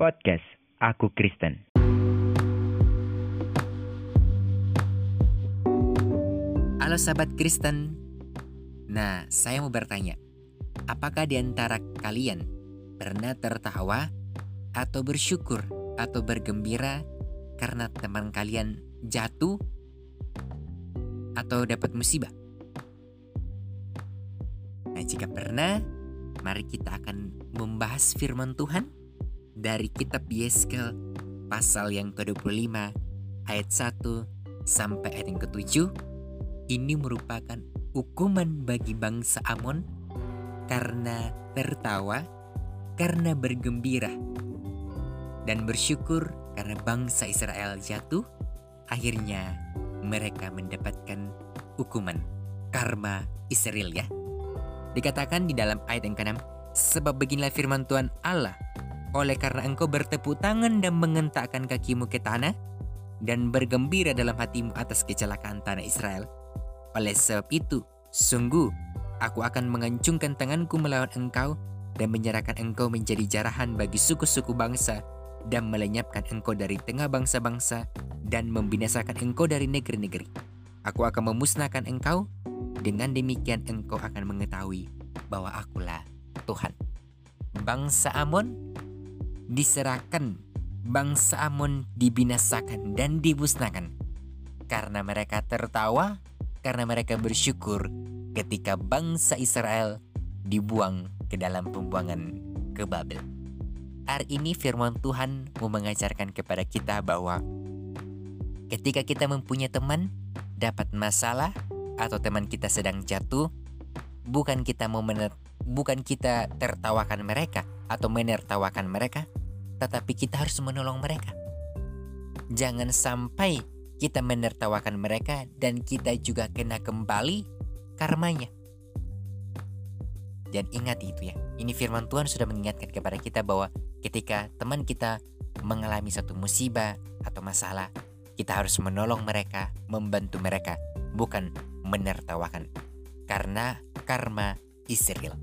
Podcast Aku Kristen. Halo sahabat Kristen. Nah, saya mau bertanya. Apakah di antara kalian pernah tertawa atau bersyukur atau bergembira karena teman kalian jatuh atau dapat musibah? Nah, jika pernah, mari kita akan membahas firman Tuhan dari kitab Yeskel pasal yang ke-25 ayat 1 sampai ayat yang ke-7 ini merupakan hukuman bagi bangsa Amon karena tertawa, karena bergembira, dan bersyukur karena bangsa Israel jatuh. Akhirnya mereka mendapatkan hukuman karma Israel ya. Dikatakan di dalam ayat yang ke-6, sebab beginilah firman Tuhan Allah, oleh karena engkau bertepuk tangan dan mengentakkan kakimu ke tanah, dan bergembira dalam hatimu atas kecelakaan tanah Israel, oleh sebab itu, sungguh aku akan mengancungkan tanganku melawan engkau dan menyerahkan engkau menjadi jarahan bagi suku-suku bangsa dan melenyapkan engkau dari tengah bangsa-bangsa dan membinasakan engkau dari negeri-negeri. Aku akan memusnahkan engkau, dengan demikian engkau akan mengetahui bahwa akulah Tuhan. Bangsa Amon diserahkan, bangsa Amon dibinasakan dan dimusnahkan karena mereka tertawa karena mereka bersyukur ketika bangsa Israel dibuang ke dalam pembuangan ke Babel. Hari ini firman Tuhan mau mengajarkan kepada kita bahwa ketika kita mempunyai teman dapat masalah atau teman kita sedang jatuh, bukan kita mau mener, bukan kita tertawakan mereka atau menertawakan mereka, tetapi kita harus menolong mereka. Jangan sampai kita menertawakan mereka dan kita juga kena kembali karmanya. Dan ingat itu ya, ini firman Tuhan sudah mengingatkan kepada kita bahwa ketika teman kita mengalami satu musibah atau masalah, kita harus menolong mereka, membantu mereka, bukan menertawakan. Karena karma Israel.